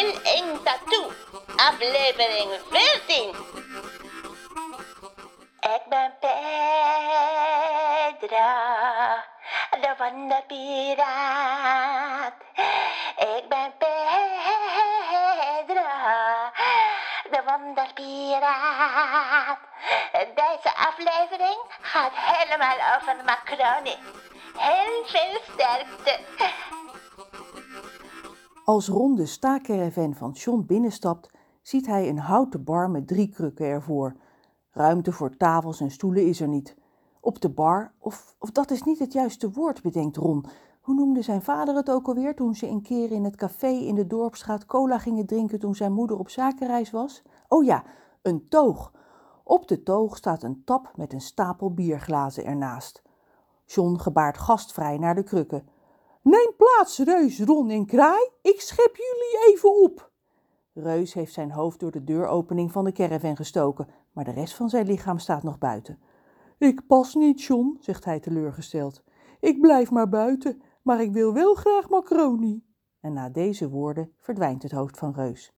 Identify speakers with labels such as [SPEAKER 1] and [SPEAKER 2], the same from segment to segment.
[SPEAKER 1] wil een tattoo. Aflevering 14. Ik ben Pedra, de wandelpiraat. Ik ben Pedra, de wandelpiraat. Deze aflevering gaat helemaal over macaroni. Heel veel sterkte.
[SPEAKER 2] Als Ron de staakerven van John binnenstapt, ziet hij een houten bar met drie krukken ervoor. Ruimte voor tafels en stoelen is er niet. Op de bar, of, of dat is niet het juiste woord, bedenkt Ron. Hoe noemde zijn vader het ook alweer toen ze een keer in het café in de dorpsstraat cola gingen drinken toen zijn moeder op zakenreis was? Oh ja, een toog. Op de toog staat een tap met een stapel bierglazen ernaast. John gebaart gastvrij naar de krukken. Neem plaats, Reus, Ron en Kraai. Ik schep jullie even op. Reus heeft zijn hoofd door de deuropening van de caravan gestoken, maar de rest van zijn lichaam staat nog buiten. Ik pas niet, John, zegt hij teleurgesteld. Ik blijf maar buiten, maar ik wil wel graag macaroni. En na deze woorden verdwijnt het hoofd van Reus.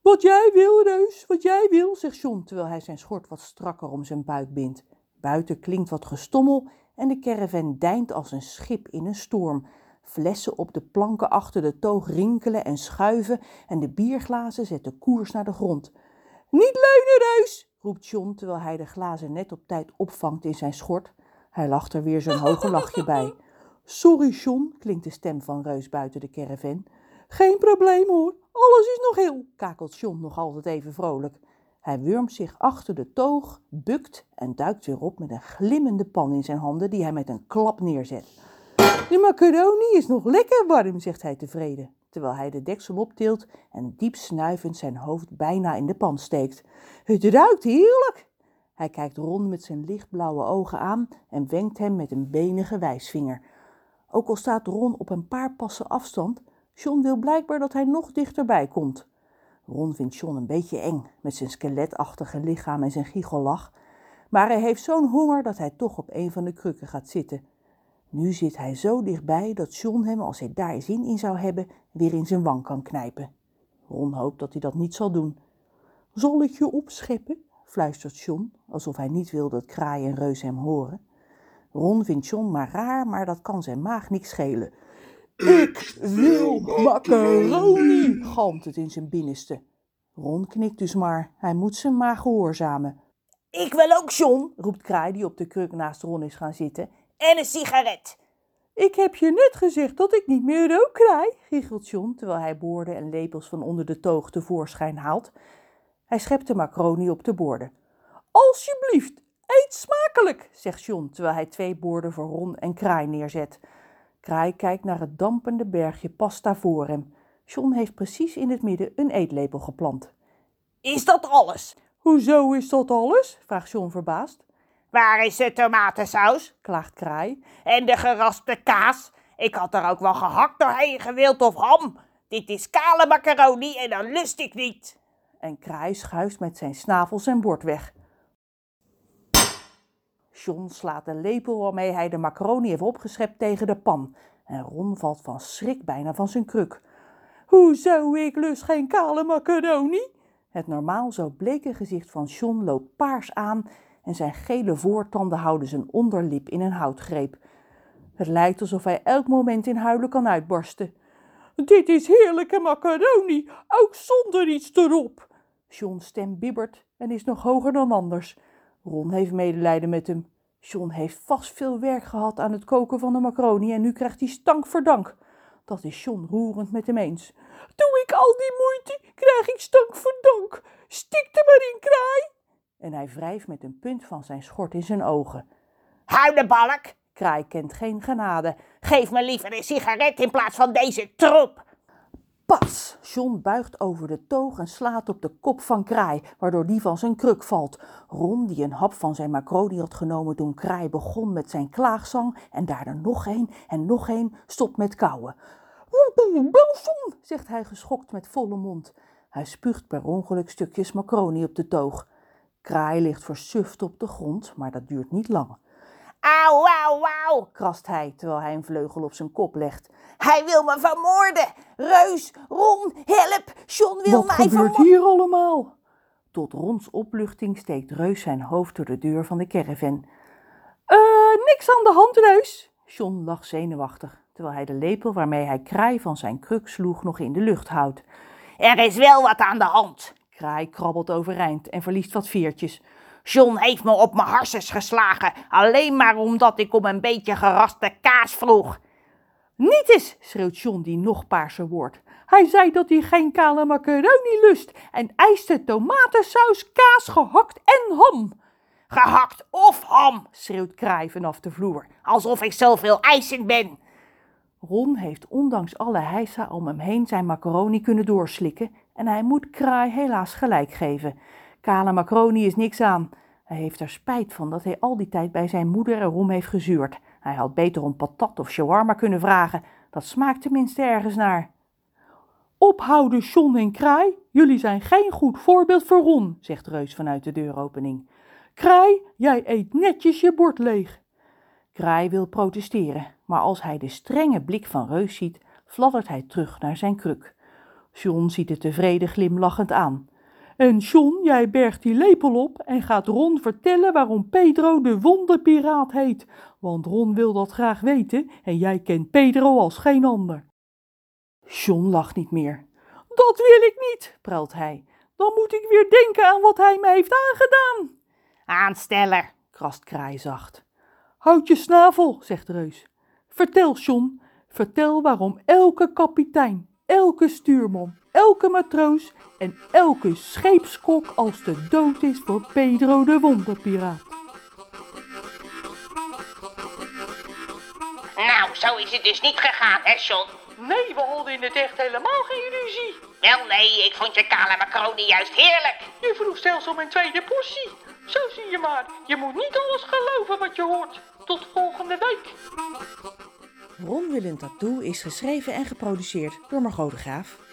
[SPEAKER 2] Wat jij wil, Reus, wat jij wil, zegt John, terwijl hij zijn schort wat strakker om zijn buik bindt. Buiten klinkt wat gestommel en de caravan deint als een schip in een storm. Flessen op de planken achter de toog rinkelen en schuiven en de bierglazen zetten koers naar de grond. Niet leunen, Reus, roept John terwijl hij de glazen net op tijd opvangt in zijn schort. Hij lacht er weer zo'n hoge lachje bij. Sorry, John, klinkt de stem van Reus buiten de caravan. Geen probleem hoor, alles is nog heel, kakelt John nog altijd even vrolijk. Hij wurmt zich achter de toog, bukt en duikt weer op met een glimmende pan in zijn handen die hij met een klap neerzet. De macaroni is nog lekker warm, zegt hij tevreden, terwijl hij de deksel optilt en diep snuivend zijn hoofd bijna in de pan steekt. Het ruikt heerlijk! Hij kijkt Ron met zijn lichtblauwe ogen aan en wenkt hem met een benige wijsvinger. Ook al staat Ron op een paar passen afstand, John wil blijkbaar dat hij nog dichterbij komt. Ron vindt John een beetje eng met zijn skeletachtige lichaam en zijn giegellach, maar hij heeft zo'n honger dat hij toch op een van de krukken gaat zitten. Nu zit hij zo dichtbij dat John hem, als hij daar zin in zou hebben, weer in zijn wang kan knijpen. Ron hoopt dat hij dat niet zal doen. Zal ik je opscheppen? fluistert John, alsof hij niet wil dat Kraai en Reus hem horen. Ron vindt John maar raar, maar dat kan zijn maag niks schelen. Ik wil macaroni, galmt het in zijn binnenste. Ron knikt dus maar, hij moet zijn maag gehoorzamen. Ik wil ook, John, roept Kraai die op de kruk naast Ron is gaan zitten. En een sigaret. Ik heb je net gezegd dat ik niet meer rook krijg, giechelt John, terwijl hij borden en lepels van onder de toog tevoorschijn haalt. Hij schept de macaroni op de borden. Alsjeblieft, eet smakelijk, zegt John, terwijl hij twee borden voor Ron en Kraai neerzet. Kraai kijkt naar het dampende bergje pasta voor hem. John heeft precies in het midden een eetlepel geplant. Is dat alles? Hoezo is dat alles? vraagt John verbaasd.
[SPEAKER 3] Waar is de tomatensaus?
[SPEAKER 2] klaagt Kraai.
[SPEAKER 3] En de geraspte kaas? Ik had er ook wel gehakt doorheen gewild of ham. Dit is kale macaroni en dan lust ik niet.
[SPEAKER 2] En Kraai schuift met zijn snavel zijn bord weg. John slaat de lepel waarmee hij de macaroni heeft opgeschept tegen de pan. En Ron valt van schrik bijna van zijn kruk. Hoezo, ik lust geen kale macaroni? Het normaal zo bleke gezicht van John loopt paars aan en zijn gele voortanden houden zijn onderlip in een houtgreep. Het lijkt alsof hij elk moment in huilen kan uitbarsten. Dit is heerlijke macaroni, ook zonder iets erop. John's stem bibbert en is nog hoger dan anders. Ron heeft medelijden met hem. John heeft vast veel werk gehad aan het koken van de macaroni en nu krijgt hij stank voor dank. Dat is John roerend met hem eens. Doe ik al die moeite, krijg ik stank voor dank. Stik er maar in, kraai. En hij wrijft met een punt van zijn schort in zijn ogen.
[SPEAKER 3] Hou de balk.
[SPEAKER 2] Kraai kent geen genade.
[SPEAKER 3] Geef me liever een sigaret in plaats van deze troep.
[SPEAKER 2] Pas! John buigt over de toog en slaat op de kop van Kraai, waardoor die van zijn kruk valt. Ron, die een hap van zijn macaroni had genomen toen Kraai begon met zijn klaagzang, en daarna nog een en nog een, stopt met kauwen. John, zegt hij geschokt met volle mond. Hij spuugt per ongeluk stukjes macaroni op de toog. Kraai ligt versuft op de grond, maar dat duurt niet lang.
[SPEAKER 3] Auw, auw, auw.
[SPEAKER 2] krast hij terwijl hij een vleugel op zijn kop legt.
[SPEAKER 3] Hij wil me vermoorden. Reus, Ron, help. John wil
[SPEAKER 2] Wat
[SPEAKER 3] mij
[SPEAKER 2] gebeurt
[SPEAKER 3] vermoorden.
[SPEAKER 2] hier allemaal? Tot Rons opluchting steekt Reus zijn hoofd door de deur van de caravan. Eh, niks aan de hand, Reus. John lag zenuwachtig, terwijl hij de lepel waarmee hij Kraai van zijn kruk sloeg nog in de lucht houdt.
[SPEAKER 3] Er is wel wat aan de hand.
[SPEAKER 2] Kraai krabbelt overeind en verliest wat veertjes.
[SPEAKER 3] John heeft me op mijn harses geslagen. Alleen maar omdat ik om een beetje geraste kaas vroeg.
[SPEAKER 2] Niet eens, schreeuwt John die nog paarser wordt. Hij zei dat hij geen kale macaroni lust en eiste tomatensaus, kaas, gehakt en ham.
[SPEAKER 3] Gehakt of ham.
[SPEAKER 2] Schreeuwt Kraai vanaf de vloer.
[SPEAKER 3] Alsof ik zoveel eisend ben.
[SPEAKER 2] Ron heeft ondanks alle heisa om hem heen zijn macaroni kunnen doorslikken en hij moet Kraai helaas gelijk geven. Kale macaroni is niks aan. Hij heeft er spijt van dat hij al die tijd bij zijn moeder erom heeft gezuurd. Hij had beter om patat of shawarma kunnen vragen. Dat smaakt tenminste ergens naar. Ophouden, John en Kraai. Jullie zijn geen goed voorbeeld voor Ron, zegt Reus vanuit de deuropening. Kraai, jij eet netjes je bord leeg. Kraai wil protesteren, maar als hij de strenge blik van Reus ziet, fladdert hij terug naar zijn kruk. John ziet het tevreden glimlachend aan. En John, jij bergt die lepel op en gaat Ron vertellen waarom Pedro de wonderpiraat heet. Want Ron wil dat graag weten en jij kent Pedro als geen ander. John lacht niet meer. Dat wil ik niet, pruilt hij. Dan moet ik weer denken aan wat hij me heeft aangedaan.
[SPEAKER 3] Aansteller.
[SPEAKER 2] krast Kraai zacht. Houd je snavel, zegt Reus. Vertel, John, vertel waarom elke kapitein, elke stuurman, elke matroos en elke scheepskok als de dood is voor Pedro de wonderpiraat.
[SPEAKER 3] Nou, zo is het dus niet gegaan, hè, John?
[SPEAKER 2] Nee, we hadden in het echt helemaal geen ruzie.
[SPEAKER 3] Wel, nee, ik vond je kale macaroni juist heerlijk.
[SPEAKER 2] Je vroeg zelfs om een tweede portie. Zo zie je maar, je moet niet alles geloven wat je hoort. Tot volgende week. Ron wil een tattoo is geschreven en geproduceerd door Margot de Graaf.